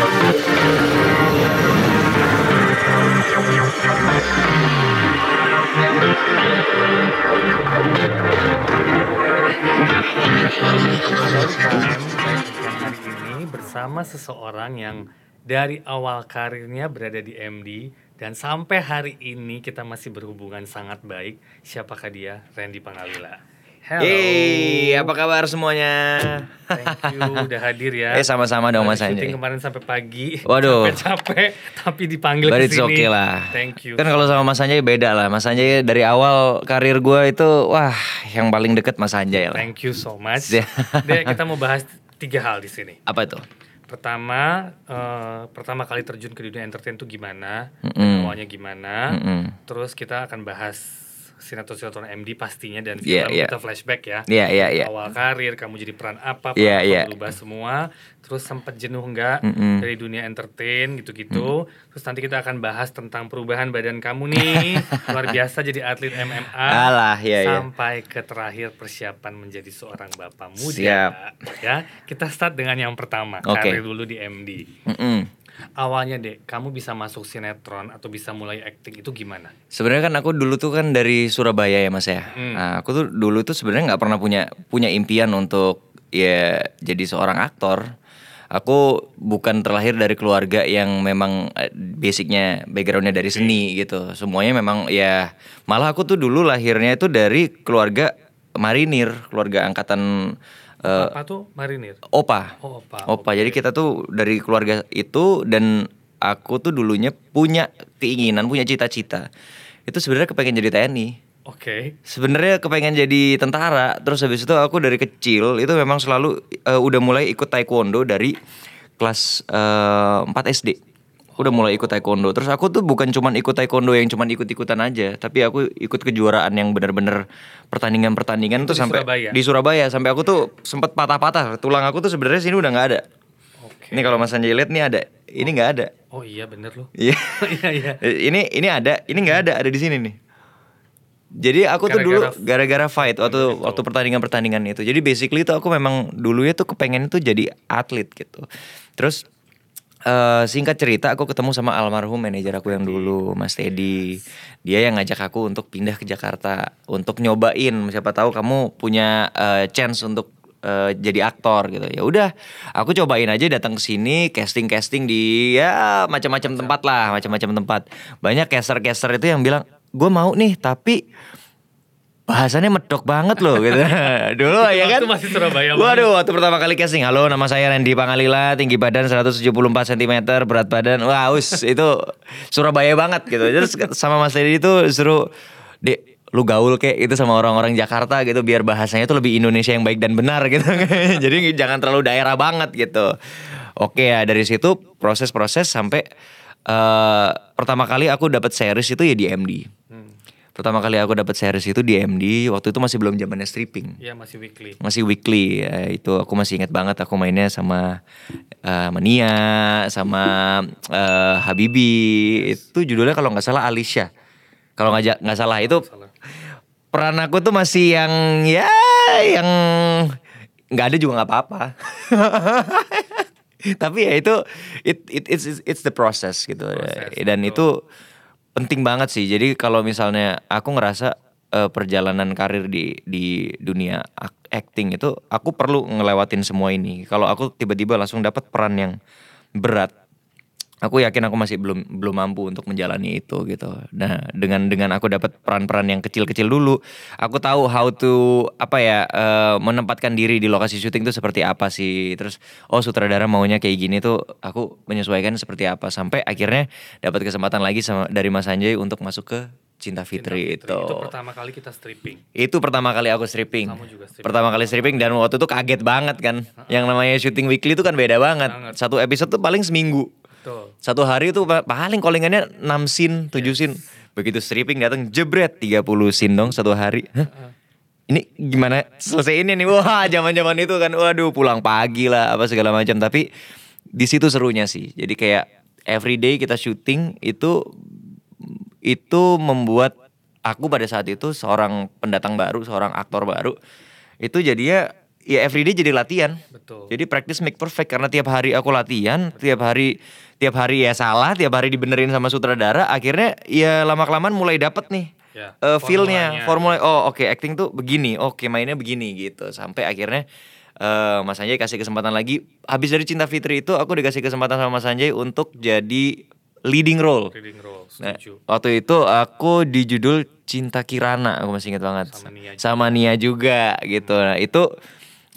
ini bersama seseorang yang dari awal karirnya berada di MD dan sampai hari ini kita masih berhubungan sangat baik. Siapakah dia? Randy Pangalila. Hello. Hey, apa kabar semuanya? Thank you udah hadir ya. Eh sama-sama dong Mas syuting Anjay. kemarin sampai pagi. Waduh. Capek-capek tapi dipanggil But ke sini. okay lah. Thank you. Kan kalau sama Mas Anjay beda lah. Mas Anjay dari awal karir gue itu wah yang paling deket Mas Anjay lah. Thank you so much. Ya. Dek, kita mau bahas tiga hal di sini. Apa itu? Pertama, eh, pertama kali terjun ke dunia entertain itu gimana? Dan Mm-mm. awalnya gimana? Mm-mm. Terus kita akan bahas sinetron-sinetron MD pastinya dan Iya, film iya. kita flashback ya. Iya iya iya. Awal karir kamu jadi peran apa? Iya, peran apa, iya. Berubah semua. Terus sempat jenuh nggak Mm-mm. dari dunia entertain gitu-gitu. Terus nanti kita akan bahas tentang perubahan badan kamu nih. Luar biasa jadi atlet MMA. Alah ya ya. sampai ke terakhir persiapan menjadi seorang bapak muda. Siap. Ya, kita start dengan yang pertama, Oke. karir dulu di MD. Mm-mm. Awalnya deh, kamu bisa masuk sinetron atau bisa mulai acting itu gimana? Sebenarnya kan aku dulu tuh kan dari Surabaya ya Mas ya. Hmm. Nah, aku tuh dulu tuh sebenarnya nggak pernah punya punya impian untuk ya jadi seorang aktor. Aku bukan terlahir dari keluarga yang memang eh, basicnya backgroundnya dari seni gitu. Semuanya memang ya malah aku tuh dulu lahirnya itu dari keluarga marinir, keluarga angkatan eh, apa tuh marinir? opa. Oh, opa. Opa. Jadi kita tuh dari keluarga itu dan aku tuh dulunya punya keinginan, punya cita-cita. Itu sebenarnya kepengen jadi TNI. Oke. Sebenarnya kepengen jadi tentara. Terus habis itu aku dari kecil itu memang selalu eh, udah mulai ikut taekwondo dari kelas eh, 4 SD. Udah mulai ikut taekwondo. Terus aku tuh bukan cuman ikut taekwondo yang cuman ikut-ikutan aja, tapi aku ikut kejuaraan yang benar-benar pertandingan-pertandingan tuh sampai Surabaya? di Surabaya sampai aku tuh sempet patah-patah. Tulang aku tuh sebenarnya sini udah nggak ada. Oke. Ini kalau Mas Anjay lihat nih ada. Ini nggak ada. Oh iya bener loh. Iya. Iya iya. ini ini ada, ini nggak ada, ada di sini nih. Jadi aku tuh dulu Gara-gara- fight waktu waktu pertandingan-pertandingan itu. Jadi basically tuh aku memang dulunya tuh kepengen tuh jadi atlet gitu. Terus eh, singkat cerita aku ketemu sama almarhum manajer aku yang dulu Mas Teddy. Dia yang ngajak aku untuk pindah ke Jakarta untuk nyobain siapa tahu kamu punya eh, chance untuk eh, jadi aktor gitu. Ya udah, aku cobain aja datang ke sini casting-casting di ya macam-macam tempat lah, macam-macam tempat. Banyak caster-caster itu yang bilang, "Gue mau nih, tapi bahasannya medok banget loh gitu. Dulu ya kan. waktu masih Surabaya banget. Waduh, waktu pertama kali casting. Halo, nama saya Randy Pangalila, tinggi badan 174 cm, berat badan. Wah, us itu Surabaya banget gitu. Terus sama Mas Teddy itu suruh, "Dek, lu gaul kayak itu sama orang-orang Jakarta gitu biar bahasanya tuh lebih Indonesia yang baik dan benar gitu. Jadi jangan terlalu daerah banget gitu. Oke ya, dari situ proses-proses sampai eh pertama kali aku dapat series itu ya di MD. Pertama kali aku dapat series itu di MD, waktu itu masih belum zamannya stripping. Iya masih weekly. Masih weekly, ya, itu aku masih ingat banget aku mainnya sama eh, Mania, sama eh, Habibi. Itu judulnya kalau nggak salah Alicia. Kalau nggak nggak salah itu Salah. peran aku tuh masih yang ya yang nggak ada juga nggak apa-apa. Tapi ya itu it, it it's it's the process gitu. Proses, Dan itu penting banget sih. Jadi kalau misalnya aku ngerasa eh, perjalanan karir di di dunia acting itu aku perlu ngelewatin semua ini. Kalau aku tiba-tiba langsung dapat peran yang berat, aku yakin aku masih belum belum mampu untuk menjalani itu gitu. Nah, dengan dengan aku dapat peran-peran yang kecil-kecil dulu, aku tahu how to apa ya eh, menempatkan diri di lokasi syuting itu seperti apa sih. Terus oh sutradara maunya kayak gini tuh aku menyesuaikan seperti apa sampai akhirnya dapat kesempatan lagi sama dari Mas Anjay untuk masuk ke Cinta Fitri, Fitri. itu. Itu pertama kali kita stripping. Itu pertama kali aku stripping. Kamu juga stripping. Pertama kali stripping dan waktu itu kaget banget kan. Yang namanya syuting weekly itu kan beda banget. Banget. Satu episode tuh paling seminggu. Betul. Satu hari itu pa- paling callingannya 6 scene, 7 scene. Begitu stripping datang jebret 30 scene dong satu hari. Hah? Ini gimana selesaiinnya nih? Wah, zaman-zaman itu kan waduh pulang pagi lah apa segala macam. Tapi di situ serunya sih. Jadi kayak everyday kita syuting itu itu membuat aku pada saat itu seorang pendatang baru, seorang aktor baru itu jadinya ya everyday jadi latihan. Betul. Jadi practice make perfect karena tiap hari aku latihan, tiap hari tiap hari ya salah, tiap hari dibenerin sama sutradara, akhirnya ya lama kelamaan mulai dapet nih Ya, eh, feel-nya, formula. Oh oke acting tuh begini, oke mainnya begini gitu. Sampai akhirnya eh Mas Sanjay kasih kesempatan lagi. Habis dari Cinta Fitri itu aku dikasih kesempatan sama Mas Sanjay untuk jadi leading role. Reading role, Nah, waktu itu aku di judul Cinta Kirana, aku masih ingat banget. Sama Nia juga. Sama Nia juga gitu. Nah, itu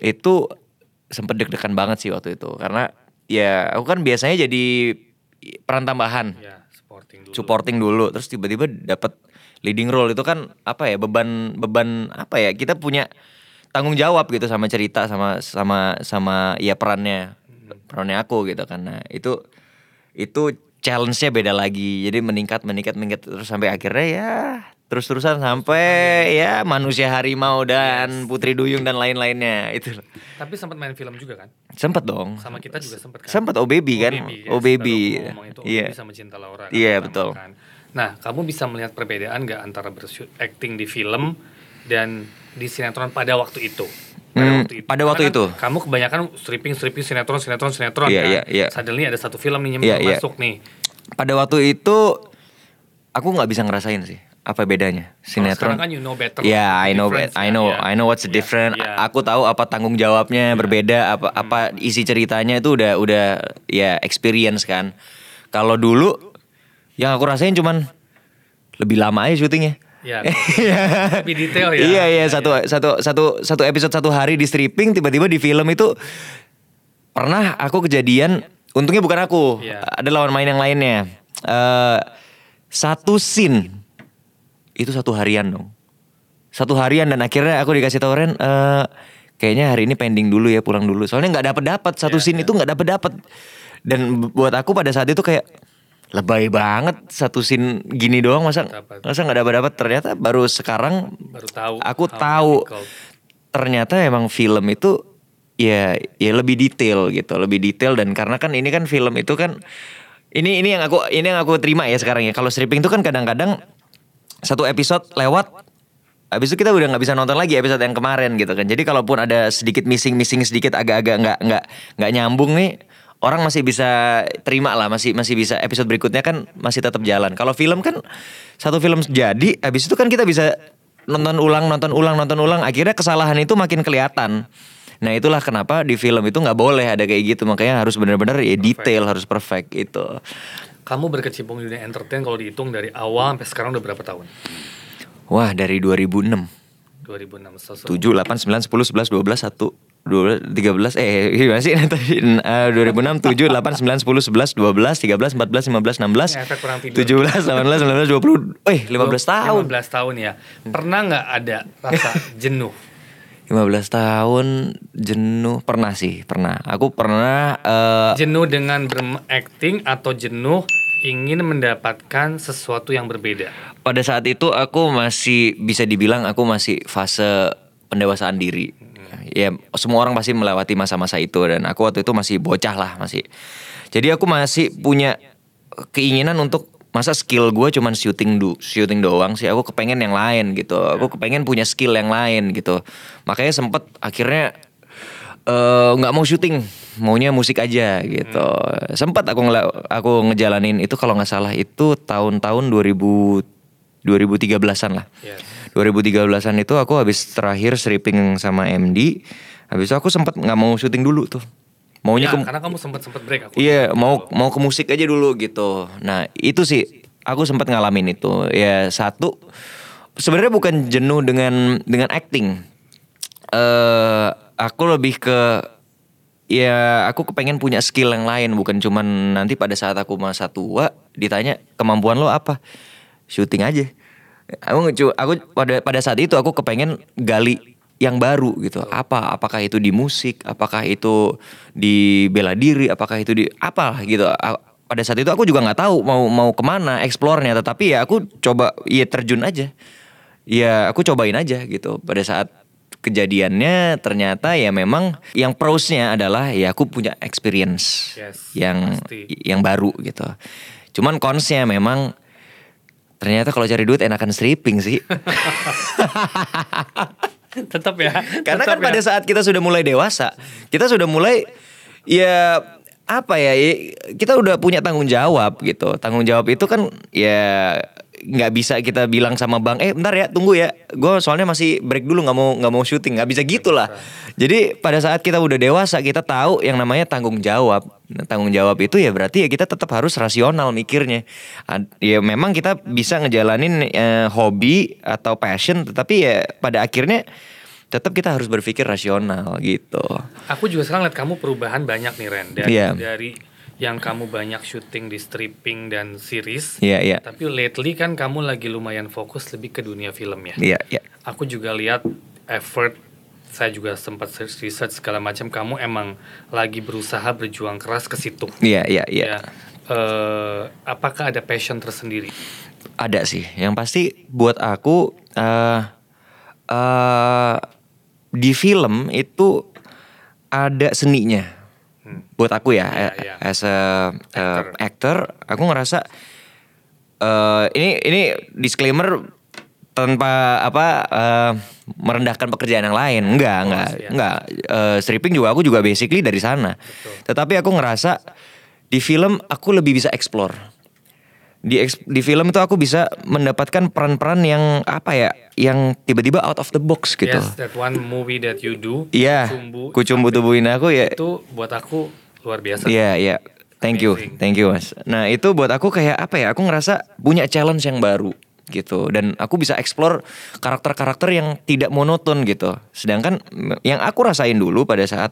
itu sempet deg-degan banget sih waktu itu karena ya aku kan biasanya jadi peran tambahan, Ya, supporting dulu. supporting dulu, terus tiba-tiba dapat leading role itu kan apa ya beban beban apa ya kita punya tanggung jawab gitu sama cerita sama sama sama ya perannya perannya aku gitu kan. Nah, itu itu challenge-nya beda lagi. Jadi meningkat meningkat meningkat terus sampai akhirnya ya terus-terusan sampai ya manusia harimau dan putri duyung dan lain-lainnya itu. Tapi sempat main film juga kan? Sempet dong. Sama kita juga sempat kan? Sempet Oh Baby kan? yes. Oh Baby. Itu Oh Iya. Baby sama Cinta Laura. kan, Iya, pertama betul. kan. Nah, kamu bisa melihat perbedaan nggak antara bershoot acting di film dan di sinetron pada waktu itu? Hmm, pada waktu Karena kan itu. Kamu kebanyakan stripping, stripping, sinetron, sinetron, sinetron Iya, kan? iya, iya. Suddenly ada satu film nih yang Iya, baru iya. masuk nih. Pada waktu itu aku nggak bisa ngerasain sih apa bedanya Kalau sinetron. kan you know better. Ya, the I know, I know, ya. I know what's the Ya, different. ya. Aku tahu apa tanggung jawabnya berbeda, apa apa isi ceritanya itu udah udah ya experience kan. Kalau dulu yang aku rasain cuman lebih lama aja syutingnya. Ya, lebih detail ya. Iya iya Ya, satu satu satu satu episode satu hari di stripping tiba-tiba di film itu pernah aku kejadian untungnya bukan aku Iya. ada lawan main yang lainnya Eh satu scene itu satu harian dong satu harian dan akhirnya aku dikasih tahu Ren eh, kayaknya hari ini pending dulu ya pulang dulu soalnya nggak dapat dapat satu Iya, scene iya. itu nggak dapat dapat dan buat aku pada saat itu kayak lebay banget satu scene gini doang masa Dapat. masa nggak dapat dapat ternyata baru sekarang Baru tahu. aku tahu ternyata emang film itu ya ya lebih detail gitu lebih detail dan karena kan ini kan film itu kan ini ini yang aku ini yang aku terima ya sekarang ya kalau stripping itu kan kadang-kadang satu episode lewat habis itu kita udah nggak bisa nonton lagi episode yang kemarin gitu kan. Jadi kalaupun ada sedikit missing missing sedikit agak-agak nggak nggak nggak nyambung nih orang masih bisa terima lah masih masih bisa. Episode berikutnya kan masih tetap jalan. Kalau film kan satu film jadi habis itu kan kita bisa nonton ulang nonton ulang nonton ulang. Akhirnya kesalahan itu makin kelihatan. Nah itulah kenapa di film itu nggak boleh ada kayak gitu. Makanya harus benar-benar ya detail harus perfect gitu Kamu berkecimpung di dunia entertain kalau dihitung dari awal sampai sekarang udah berapa tahun? wah dari 2006 2006 so, so. 7, 8, 9, 10, 11, 12, 1, 12, 13, eh gimana sih tadi? Eh, 2006, 7, 8, 9, 10, 11, 12, 13, 14, 15, 16, Efek kurang tidur. 17, 18, 19, 20, eh 15 tahun 15 tahun ya. Pernah nggak ada rasa jenuh? 15 tahun jenuh, pernah sih, pernah Aku pernah, eh Jenuh dengan berakting atau jenuh ingin mendapatkan sesuatu yang berbeda? pada saat itu aku masih bisa dibilang aku masih fase pendewasaan diri. Ya semua orang pasti melewati masa-masa itu dan aku waktu itu masih bocah lah masih. Jadi aku masih punya keinginan untuk masa skill gue cuman syuting du syuting doang sih. Aku kepengen yang lain gitu. Aku kepengen punya skill yang lain gitu. Makanya sempet akhirnya eh, nggak mau syuting maunya musik aja gitu. Sempet aku ngela- aku ngejalanin itu kalau nggak salah itu tahun-tahun 2000 2013-an lah. Yes. 2013-an itu aku habis terakhir stripping sama MD habis itu aku sempet nggak mau syuting dulu tuh maunya Ya, ke karena kamu sempat sempat break aku. Iya, mau mau ke musik aja dulu gitu. Nah, itu sih aku sempat ngalamin itu. Ya satu sebenarnya bukan jenuh dengan dengan acting. Eh aku lebih ke ya aku kepengen punya skill yang lain bukan cuman nanti pada saat aku masa tua ditanya kemampuan lo apa syuting aja aku aku pada pada saat itu aku kepengen gali yang baru gitu. Apa apakah itu di musik apakah itu di bela diri apakah itu di apa gitu. A- pada saat itu aku juga nggak tahu mau mau ke mana eksplornya tetapi ya aku coba ya terjun aja. Ya aku cobain aja gitu. Pada saat kejadiannya ternyata ya memang yang prosnya adalah ya aku punya experience Yes, yang pasti. yang baru gitu. Cuman konsnya memang ternyata kalau cari duit enakan stripping sih Tetap ya. Karena tetap kan pada ya. saat kita sudah mulai dewasa, kita sudah mulai ya apa ya, kita udah punya tanggung jawab gitu. Tanggung jawab itu kan ya nggak bisa kita bilang sama bang, eh bentar ya tunggu ya, gue soalnya masih break dulu nggak mau nggak mau syuting, nggak bisa gitulah. Jadi pada saat kita udah dewasa kita tahu yang namanya tanggung jawab. Nah, tanggung jawab itu ya berarti ya kita tetap harus rasional mikirnya. Ya memang kita bisa ngejalanin eh, hobi atau passion, tetapi ya pada akhirnya tetap kita harus berpikir rasional gitu. Aku juga sekarang lihat kamu perubahan banyak nih Ren dari Iya. dari yang kamu banyak syuting di stripping dan series. Iya iya Tapi lately kan kamu lagi lumayan fokus lebih ke dunia film ya. iya iya. Aku juga lihat effort saya juga sempat search research segala macam kamu emang lagi berusaha berjuang keras ke situ. Iya iya iya. Ya. Eh, apakah ada passion tersendiri? Ada sih. Yang pasti buat aku eh eh di film itu ada seninya. Buat aku ya, eh, iya. as a eh, Actor. actor, aku ngerasa eh ini ini disclaimer tanpa apa eh, merendahkan pekerjaan yang lain. Enggak, enggak, ya. enggak. Eh, stripping juga aku juga basically dari sana. Tetapi aku ngerasa di film aku lebih bisa explore di di film itu aku bisa mendapatkan peran-peran yang apa ya yang tiba-tiba out of the box gitu. Yes, that one movie that you do. iya Kucumbu, kucumbu tubuhin aku ya. Itu buat aku luar biasa. iya iya. Thank you thank you mas. Nah itu buat aku kayak apa ya aku ngerasa punya challenge yang baru gitu. Dan aku bisa explore karakter-karakter yang tidak monoton gitu. Sedangkan yang aku rasain dulu pada saat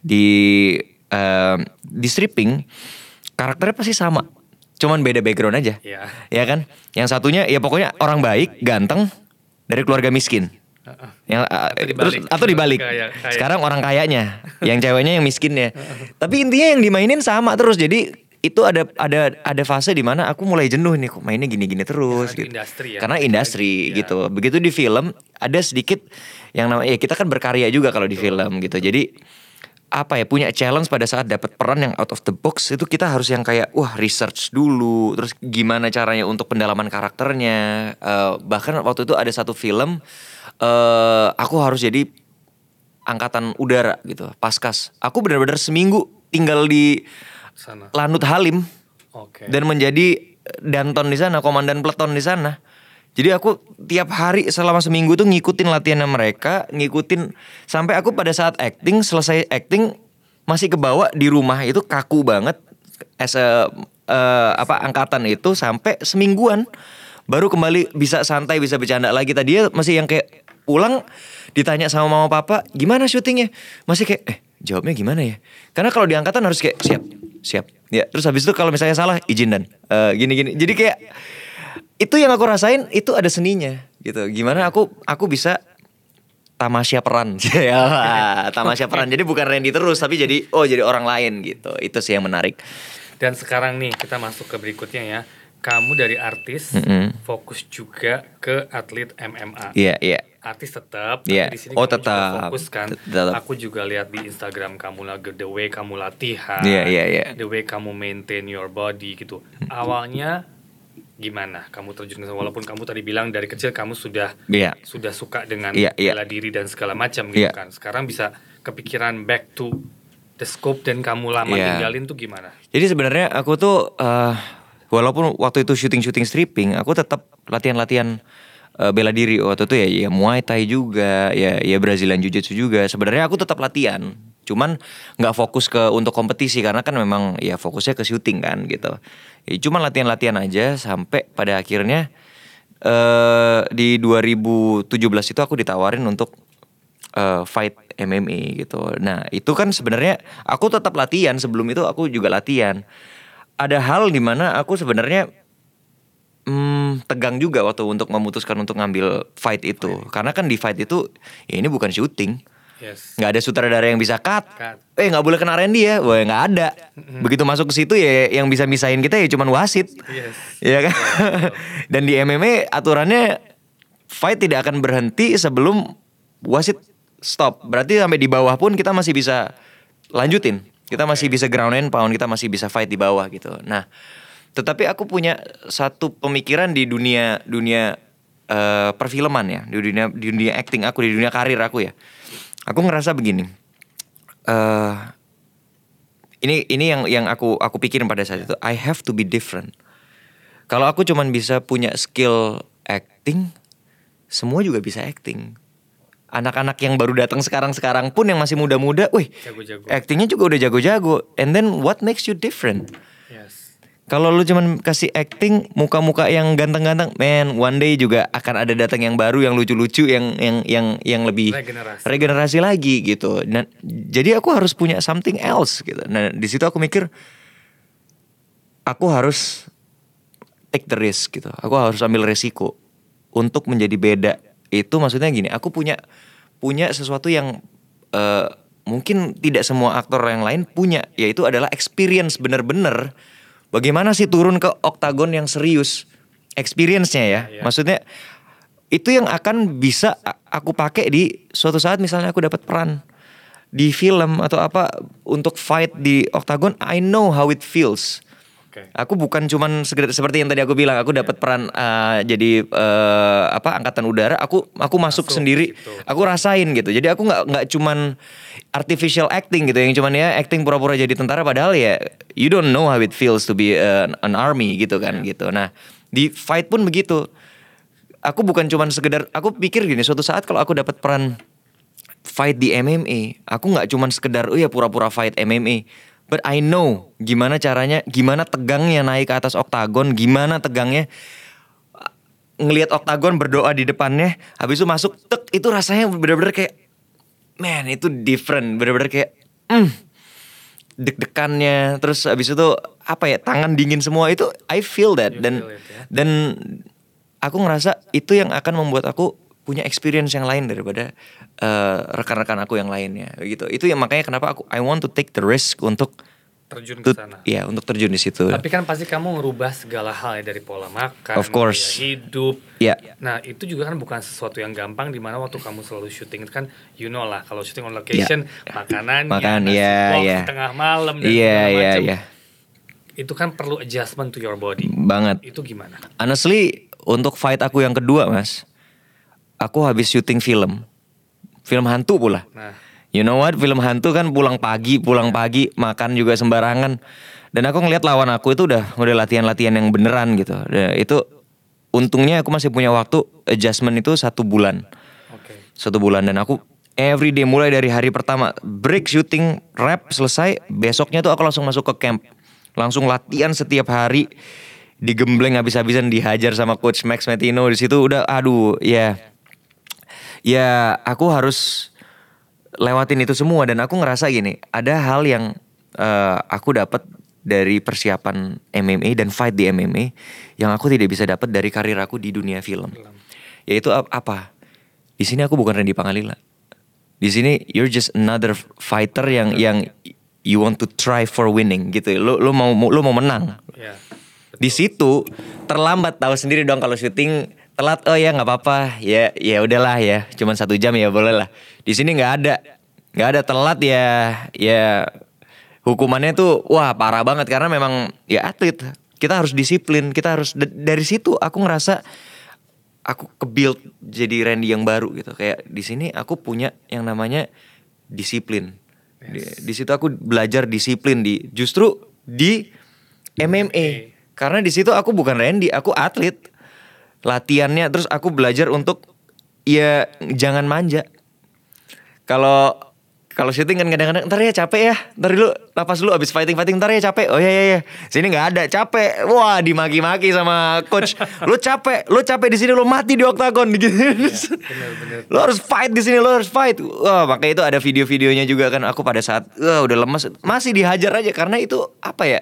di eh, di stripping karakternya pasti sama cuman beda background aja Iya. ya kan yang satunya ya pokoknya orang baik ganteng dari keluarga miskin yang uh, Atau terus dibalik. atau dibalik Kaya- kaya. sekarang orang kayanya yang ceweknya yang miskinnya tapi intinya yang dimainin sama terus jadi itu ada ada ada fase di mana aku mulai jenuh nih kok mainnya gini-gini terus Karena gitu. industri ya. karena industri Ya. gitu begitu di film ada sedikit yang namanya ya kita kan berkarya juga kalau di film gitu jadi apa ya punya challenge pada saat dapat peran yang out of the box itu kita harus yang kayak wah research dulu terus gimana caranya untuk pendalaman karakternya Eh, bahkan waktu itu ada satu film eh aku harus jadi angkatan udara gitu paskas aku benar-benar seminggu tinggal di Sana. Lanut Halim Oke. dan menjadi danton di sana, komandan peleton di sana. Jadi aku tiap hari selama seminggu tuh ngikutin latihan mereka, ngikutin sampai aku pada saat acting selesai acting masih kebawa di rumah itu kaku banget as a, eh, apa angkatan itu sampai semingguan. Baru kembali bisa santai bisa bercanda lagi. Tadi masih yang kayak pulang ditanya sama mama papa gimana syutingnya? Masih kayak eh jawabnya gimana ya? Karena kalau di angkatan harus kayak siap siap. Ya terus habis itu kalau misalnya salah izin dan eh, gini gini jadi kayak itu yang aku rasain itu ada seninya gitu gimana aku aku bisa tamasya peran ya tamasya peran jadi bukan Randy terus tapi jadi oh jadi orang lain gitu itu sih yang menarik Dan sekarang nih kita masuk ke berikutnya ya. Kamu dari artis Mm-mm. fokus juga ke atlet MMA. iya iya Artis tetap, tapi di sini Oh, kamu juga tetap. fokus kan. Tetap. Aku juga lihat di Instagram kamu lagi the way kamu latihan, Iya, iya, iya. the way kamu maintain your body gitu. Awalnya gimana kamu terjun ke walaupun kamu tadi bilang dari kecil kamu sudah iya sudah suka dengan Iya, iya. bela diri dan segala macam gitu Iya. kan. Sekarang bisa kepikiran back to the scope dan kamu lama Iya. tinggalin tuh gimana? Jadi sebenarnya aku tuh eh, walaupun waktu itu syuting-syuting stripping, aku tetap latihan-latihan eh, bela diri waktu itu ya, ya Muay Thai juga, ya ya Brazilian Jiu Jitsu juga. Sebenarnya aku tetap latihan, cuman nggak fokus ke untuk kompetisi karena kan memang ya fokusnya ke syuting kan gitu. Ya, cuman latihan-latihan aja sampai pada akhirnya eh di 2017 itu aku ditawarin untuk eh, fight MMA gitu. Nah itu kan sebenarnya aku tetap latihan sebelum itu aku juga latihan. Ada hal di mana aku sebenarnya hmm, tegang juga waktu untuk memutuskan untuk ngambil fight itu. Karena kan di fight itu ya ini bukan syuting. Yes. nggak ada sutradara yang bisa cut. Cut. Eh nggak boleh kena Randy ya, wah nggak ada. Begitu masuk ke situ ya yang bisa misahin kita ya cuman wasit. Yes. Iya kan? Dan di MMA aturannya fight tidak akan berhenti sebelum wasit stop. Berarti sampai di bawah pun kita masih bisa lanjutin. Kita masih bisa ground and pound, kita masih bisa fight di bawah gitu. Nah, tetapi aku punya satu pemikiran di dunia dunia eh, perfilman ya, di dunia di dunia acting aku, di dunia karir aku ya. Aku ngerasa begini. eh ini ini yang yang aku aku pikirin pada saat itu I have to be different. Kalau aku cuman bisa punya skill acting, semua juga bisa acting. Anak-anak yang baru datang sekarang-sekarang pun yang masih muda-muda, wih, actingnya juga udah jago-jago. And then what makes you different? Kalau lu cuman kasih acting muka-muka yang ganteng-ganteng, man, one day juga akan ada datang yang baru, yang lucu-lucu, yang yang yang yang lebih Regenerasi. regenerasi lagi gitu. Nah, jadi aku harus punya something else gitu. Nah, di situ aku mikir aku harus take the risk gitu. Aku harus ambil resiko untuk menjadi beda. Itu maksudnya gini, aku punya punya sesuatu yang eh, mungkin tidak semua aktor yang lain punya, yaitu adalah experience bener-bener bagaimana sih turun ke oktagon yang serius. Experience-nya ya. Iya. Maksudnya itu yang akan bisa aku pakai di suatu saat misalnya aku dapat peran di film atau apa untuk fight di oktagon I know how it feels Oke. aku bukan cuman seperti yang tadi aku bilang aku dapat peran uh, jadi uh, apa angkatan udara aku aku masuk, Masuk sendiri gitu. aku rasain gitu. Jadi aku nggak nggak cuman artificial acting gitu yang cuman ya acting pura-pura jadi tentara padahal ya you don't know how it feels to be an, an army gitu kan gitu. Nah di fight pun begitu. Aku bukan cuman sekedar aku pikir gini suatu saat kalau aku dapat peran fight di MMA aku nggak cuman sekedar oh ya pura-pura fight MMA but I know gimana caranya gimana tegangnya naik ke atas oktagon gimana tegangnya uh, ngelihat oktagon berdoa di depannya. Habis itu masuk tek itu rasanya bener-bener kayak man itu different. Bener-bener kayak mm, deg-degannya. Terus habis itu apa ya tangan dingin semua itu I feel that. Dan ya. dan aku ngerasa itu yang akan membuat aku punya experience yang lain daripada eh, rekan-rekan aku yang lainnya gitu itu yang makanya kenapa aku I want to take the risk untuk Terjun ke sana. ya untuk terjun di situ Tapi kan pasti kamu ngerubah segala hal ya dari pola makan, Of course. hidup. ya Nah itu juga kan bukan sesuatu yang gampang di mana waktu kamu selalu syuting itu kan you know lah kalau syuting on location makanan, Makan, iya, iya. tengah malam dan iya segala iya macam. iya Itu kan perlu adjustment to your body. banget Itu gimana? honestly untuk fight aku yang kedua mas aku habis syuting film. Film hantu pula. Nah. You know what, film hantu kan pulang pagi, pulang pagi, makan juga sembarangan. Dan aku ngeliat lawan aku itu udah udah latihan-latihan yang beneran gitu. Dan itu untungnya aku masih punya waktu adjustment itu satu bulan, oke. satu bulan. Dan aku every day mulai dari hari pertama break syuting rap selesai, besoknya tuh aku langsung masuk ke camp, langsung latihan setiap hari digembleng habis-habisan dihajar sama coach Max Metino di situ. Udah aduh ya ya aku harus lewatin itu semua dan aku ngerasa gini ada hal yang eh, aku dapat dari persiapan MMA dan fight di MMA yang aku tidak bisa dapat dari karir aku di dunia film. Yaitu ap- apa? Di sini aku bukan Randy Pangalila. Di sini you're just another fighter yang yang you want to try for winning gitu. Lo lo mau lo mau menang. Ya. di situ terlambat tahu sendiri dong kalau syuting telat. Oh ya nggak apa-apa. Ya ya udahlah ya. Cuman satu jam ya boleh lah. Di sini nggak ada. Nggak ada telat ya. Ya hukumannya tuh wah parah banget. Karena memang ya atlet. Kita harus disiplin. Kita harus da- dari situ aku ngerasa aku ke build jadi Randy yang baru gitu. Kayak di sini aku punya yang namanya disiplin. Di, di situ aku belajar disiplin di justru di MMA karena di situ aku bukan Randy aku atlet latihannya terus aku belajar untuk ya jangan manja. Kalau kalau syuting kan kadang-kadang ntar ya capek ya ntar dulu napas dulu abis fighting fighting ntar ya capek. Oh ya ya ya sini nggak ada capek. Wah dimaki-maki sama coach. Lu capek lu capek di sini lu mati di oktagon. Gitu. Bener-bener. lo harus fight di sini lo harus fight. Wah makanya itu ada video-videonya juga kan aku pada saat wah, udah lemas masih dihajar aja karena itu apa ya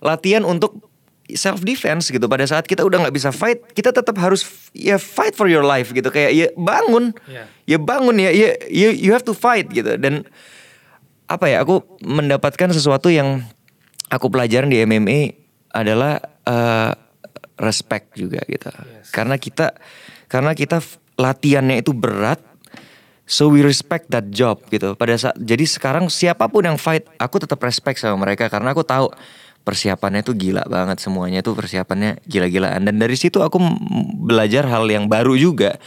latihan untuk self defense gitu. Pada saat kita udah nggak bisa fight kita tetap harus ya fight for your life gitu. Kayak ya bangun. Iya. ya bangun ya. Ya you, you have to fight gitu. Dan apa ya aku mendapatkan sesuatu yang aku pelajarin di MMA adalah eh, respect juga gitu. Yes. karena kita karena kita latihannya itu berat so we respect that job gitu. Pada saat jadi sekarang siapa pun yang fight aku tetap respect sama mereka. Karena aku tahu persiapannya tuh gila banget semuanya tuh persiapannya gila-gilaan. Dan dari situ aku belajar hal yang baru juga.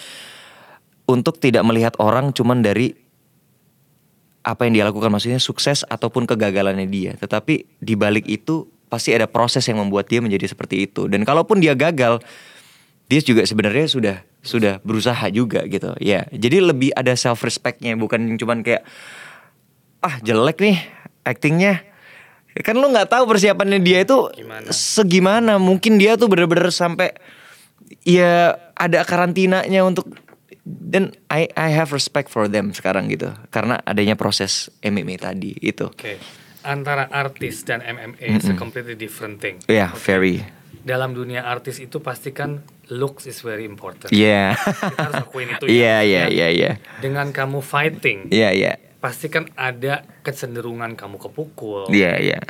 Untuk tidak melihat orang cuman dari apa yang dia lakukan maksudnya sukses ataupun kegagalannya dia. Tetapi di balik itu pasti ada proses yang membuat dia menjadi seperti itu. Dan kalaupun dia gagal dia juga sebenarnya sudah sudah berusaha juga gitu. Ya jadi lebih ada self respectnya bukan cuman kayak ah jelek nih actingnya kan lu nggak tahu persiapannya dia itu Gimana? segimana mungkin dia tuh bener-bener sampai ya ada karantinanya untuk dan I I have respect for them sekarang gitu karena adanya proses MMA tadi itu Oke. Antara artis dan MMA is a completely different thing. ya very Dalam dunia artis itu pasti kan looks is very important. yeah Kita harus akuin itu iya ya. iya iya iya Dengan kamu fighting, iya iya pasti kan ada kecenderungan kamu kepukul. iya iya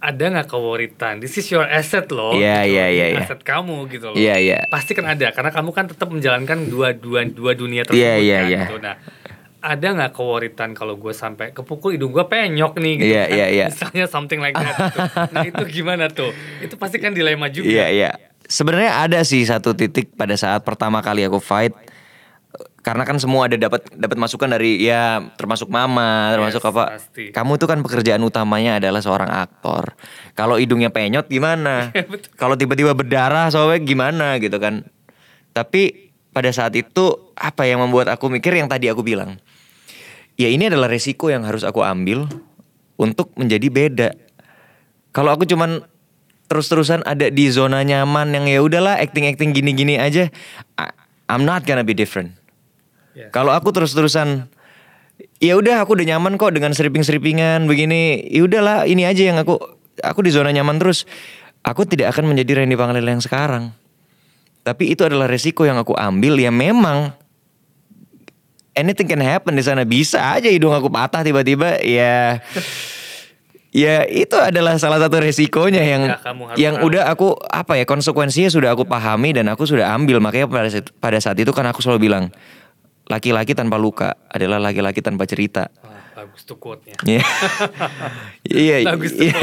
Ada nggak kewaritan? This is your asset loh. Iya, gitu iya, iya, Ini iya. Aset kamu gitu loh. Iya, iya. Pasti kan ada karena kamu kan tetap menjalankan dua dua dua dunia tersebut Iya, iya, kan. iya. Gitu. Nah, ada nggak kewaritan kalau gue sampai kepukul hidung gue penyok nih gitu Iya, kan. iya, iya. Misalnya something like that. gitu. Nah itu gimana tuh? Itu pasti kan dilema juga. Iya iya. Sebenarnya ada sih satu titik pada saat pertama kali aku fight karena kan semua ada dapat dapat masukan dari ya termasuk mama, termasuk Yes, apa. pasti. Kamu tuh kan pekerjaan utamanya adalah seorang aktor. Kalau hidungnya penyot gimana? Betul. Kalau tiba-tiba berdarah sobek gimana gitu kan. Tapi pada saat itu apa yang membuat aku mikir yang tadi aku bilang. Ya ini adalah resiko yang harus aku ambil untuk menjadi beda. Kalau aku cuman terus-terusan ada di zona nyaman yang ya udahlah acting-acting gini-gini aja, I'm not gonna be different. Kalau aku terus-terusan ya udah aku udah nyaman kok dengan seriping-seripingan begini. Ya udahlah ini aja yang aku aku di zona nyaman terus. Aku tidak akan menjadi Randy Pangalila yang sekarang. Tapi itu adalah resiko yang aku ambil ya memang anything can happen di sana bisa aja hidung aku patah tiba-tiba ya ya itu adalah salah satu resikonya yang Ya, kamu harus yang tahu. udah aku apa ya konsekuensinya sudah aku pahami dan aku sudah ambil makanya pada saat itu kan aku selalu bilang laki-laki tanpa luka adalah laki-laki tanpa cerita bagus tuh quote-nya. Iya. Iya. Bagus tuh. iya.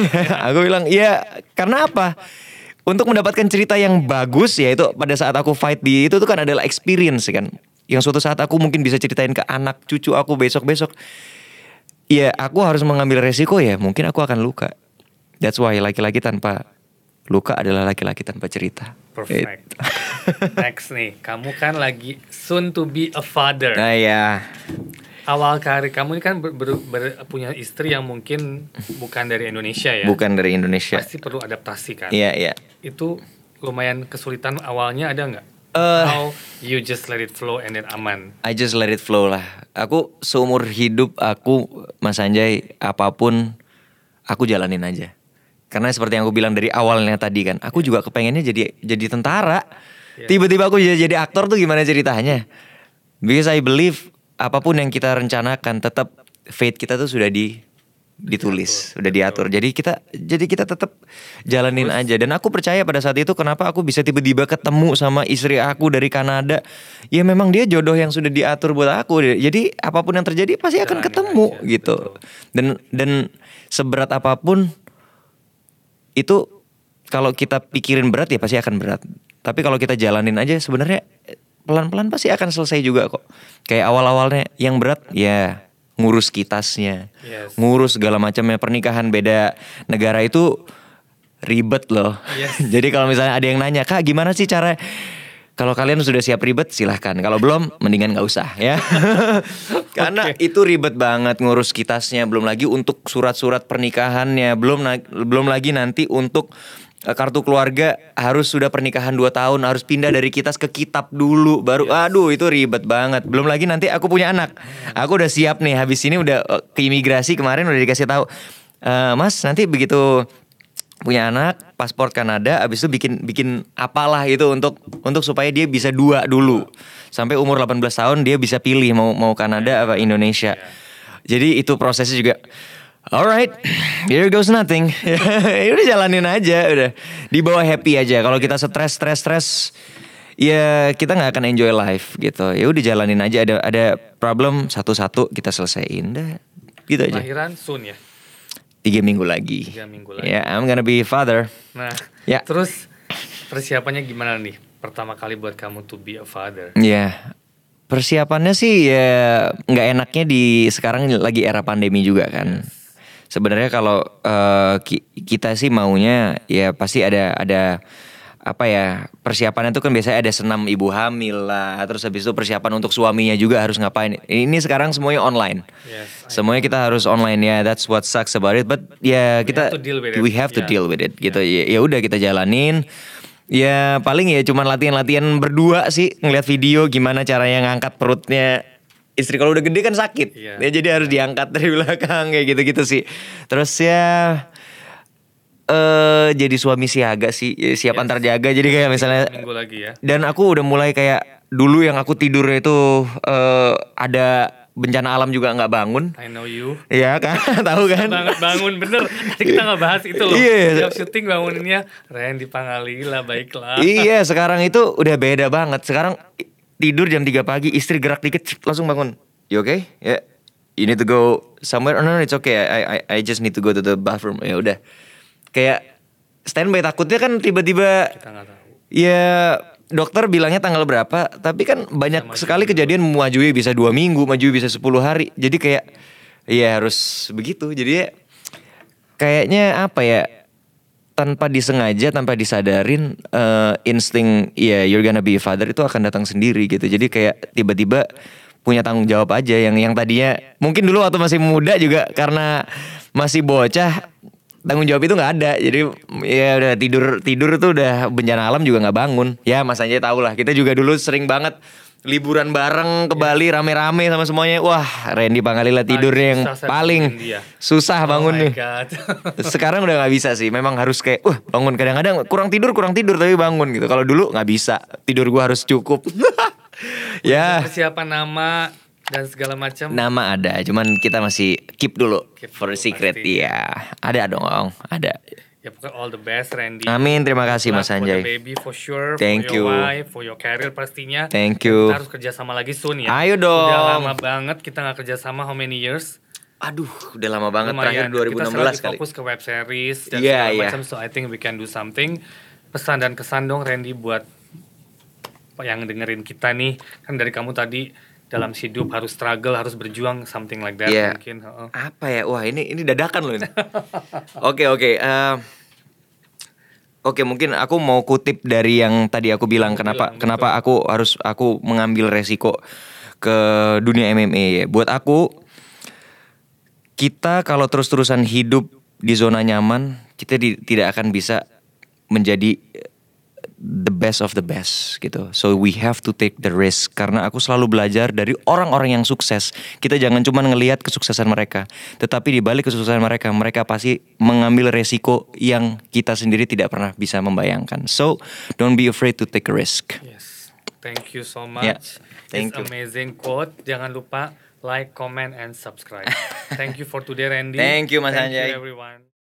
aku bilang iya karena apa? Untuk mendapatkan cerita yang bagus ya itu pada saat aku fight di itu tuh kan adalah experience kan. Yang suatu saat aku mungkin bisa ceritain ke anak cucu aku besok-besok. Ya aku harus mengambil resiko ya mungkin aku akan luka. That's why laki-laki tanpa luka adalah laki-laki tanpa cerita. Perfect. Next nih, kamu kan lagi soon to be a father. Nah ya. Awal karir kamu ini kan ber- ber- ber- punya istri yang mungkin bukan dari Indonesia ya. Bukan dari Indonesia. Pasti perlu adaptasi kan. Iya iya. Itu lumayan kesulitan awalnya ada nggak? Eh. How you just let it flow and then aman. I just let it flow lah. Aku seumur hidup aku Mas Anjay apa pun aku jalanin aja. Karena seperti yang aku bilang dari awalnya tadi kan, aku juga kepengennya jadi jadi tentara. Iya. Tiba-tiba aku jadi jadi aktor tuh gimana ceritanya? Because I believe apa pun yang kita rencanakan tetap fate kita tuh sudah di ditulis, sudah diatur. Jadi kita jadi kita tetap jalanin aja dan aku percaya pada saat itu kenapa aku bisa tiba-tiba ketemu sama istri aku dari Kanada. Ya memang dia jodoh yang sudah diatur buat aku. Jadi apa pun yang terjadi pasti akan Jalanin ketemu aja, gitu. Dan dan seberat apa pun itu kalau kita pikirin berat ya pasti akan berat. Tapi kalau kita jalanin aja sebenarnya eh, pelan-pelan pasti akan selesai juga kok. Kayak awal-awalnya yang berat ya ngurus kitasnya, Yes. ngurus segala macamnya pernikahan beda negara itu ribet loh. Yes. Jadi kalau misalnya ada yang nanya, "Kak, gimana sih cara kalau kalian sudah siap ribet silahkan. Kalau belum mendingan nggak usah ya. Karena Oke. itu ribet banget ngurus kitasnya, belum lagi untuk surat-surat pernikahannya, belum belum lagi nanti untuk eh, kartu keluarga harus sudah pernikahan 2 tahun, harus pindah dari kitas ke kitab dulu baru aduh itu ribet banget. Belum lagi nanti aku punya anak. Aku udah siap nih habis ini udah eh, ke imigrasi kemarin udah dikasih tahu. "Eh, mas nanti begitu punya anak paspor Kanada abis itu bikin bikin apalah itu untuk untuk supaya dia bisa dua dulu. Sampai umur 18 tahun dia bisa pilih mau mau Kanada apa Indonesia. Jadi itu prosesnya juga alright here goes nothing. Udah jalanin aja udah dibawa happy aja. Kalau kita stres stres stres ya kita nggak akan enjoy life gitu. Ya udah jalanin aja ada ada problem satu-satu kita selesaiin dah. Gitu aja. Lahiran soon ya. Tiga minggu lagi. Tiga minggu lagi. Ya, I'm gonna be father. Nah, Ya. terus persiapannya gimana nih? Pertama kali buat kamu to be a father. Ya, persiapannya sih ya nggak enaknya di sekarang lagi era pandemi juga kan. Sebenarnya kalau ki- kita sih maunya ya pasti ada ada apa ya persiapannya tuh kan biasanya ada senam ibu hamil lah, terus habis itu persiapan untuk suaminya juga harus ngapain. Ini sekarang semuanya online. Yes, Semuanya kita harus online ya. That's what sucks about it. But ya kita have to deal with it. we have to Yeah. deal with it gitu. Ya ya udah kita jalanin. Ya paling ya cuman latihan-latihan berdua sih ngeliat video gimana caranya ngangkat perutnya istri kalau udah gede kan sakit. Iya. Ya jadi harus diangkat dari belakang kayak gitu-gitu sih. Terus ya eh jadi suami siaga sih, ya, siap antar jaga. Jadi kayak misalnya minggu lagi ya. dan aku udah mulai kayak dulu yang aku tidurnya itu eh ada bencana alam juga nggak bangun. I know you. Iya kan, tahu kan? banget bangun bener tadi kita nggak bahas itu loh Iya. Setiap syuting banguninnya Randy Pangalila baiklah iya, sekarang itu udah beda banget. Sekarang tidur jam 3 pagi, istri gerak dikit langsung bangun. You okay? Ya. You need to go somewhere? Oh, no, no, it's okay. I, I, I just need to go to the bathroom. Ya udah. Kayak standby takutnya kan tiba-tiba Ya dokter bilangnya tanggal berapa, tapi kan banyak sekali kejadian majunya bisa dua minggu, maju bisa 10 hari. Jadi kayak ya harus begitu. Jadi ya, kayaknya apa ya? Tanpa disengaja, tanpa disadarin eh, insting ya you're gonna be a father itu akan datang sendiri gitu. Jadi kayak tiba-tiba punya tanggung jawab aja yang yang tadinya mungkin dulu waktu masih muda juga karena masih bocah tanggung jawab itu nggak ada. Jadi ya udah tidur tidur tuh udah bencana alam juga nggak bangun. Ya mas Anjay tahu lah kita juga dulu sering banget liburan bareng ke Bali rame-rame sama semuanya. Wah Randy Pangalila tidurnya yang paling dia. susah bangun oh my nih. Sekarang udah nggak bisa sih memang harus kayak wah bangun. Kadang-kadang kurang tidur kurang tidur tapi bangun gitu. Kalau dulu nggak bisa tidur gua harus cukup. Ya. Persiapan nama dan segala macam nama ada cuman kita masih keep dulu Keep for dulu, secret pasti. ya ada dong ada ya pokoknya all the best Randy Amin, terima kasih Mas luck for the Anjay. baby for sure Thank for you. your wife for your career pastinya Thank you. kita harus kerjasama lagi soon ya Ayo udah dong. lama banget kita nggak kerjasama how many years Aduh, udah lama banget lumayan terakhir kita 2016 sekarang kali. fokus ke web series dan Iya, segala iya. macam so I think we can do something pesan dan kesan dong Randy buat yang dengerin kita nih kan dari kamu tadi dalam hidup harus struggle harus berjuang something like that Iya. mungkin heeh. Apa ya? Wah, ini ini dadakan loh ini. Oke, oke. eh, Oke, mungkin aku mau kutip dari yang tadi aku bilang Kamu kenapa bilang, kenapa aku harus aku mengambil resiko ke dunia MMA ya. Buat aku kita kalau terus-terusan hidup di zona nyaman, kita di- tidak akan bisa menjadi the best of the best gitu. So we have to take the risk karena aku selalu belajar dari orang-orang yang sukses. Kita jangan cuma ngelihat kesuksesan mereka, tetapi di balik kesuksesan mereka, mereka pasti mengambil resiko yang kita sendiri tidak pernah bisa membayangkan. So don't be afraid to take a risk. Yes. Thank you so much. Yeah, thank It's you. amazing quote. Jangan lupa like, comment, and subscribe. Thank you for today, Randy. Thank you, Mas Thank Anjay. you, everyone.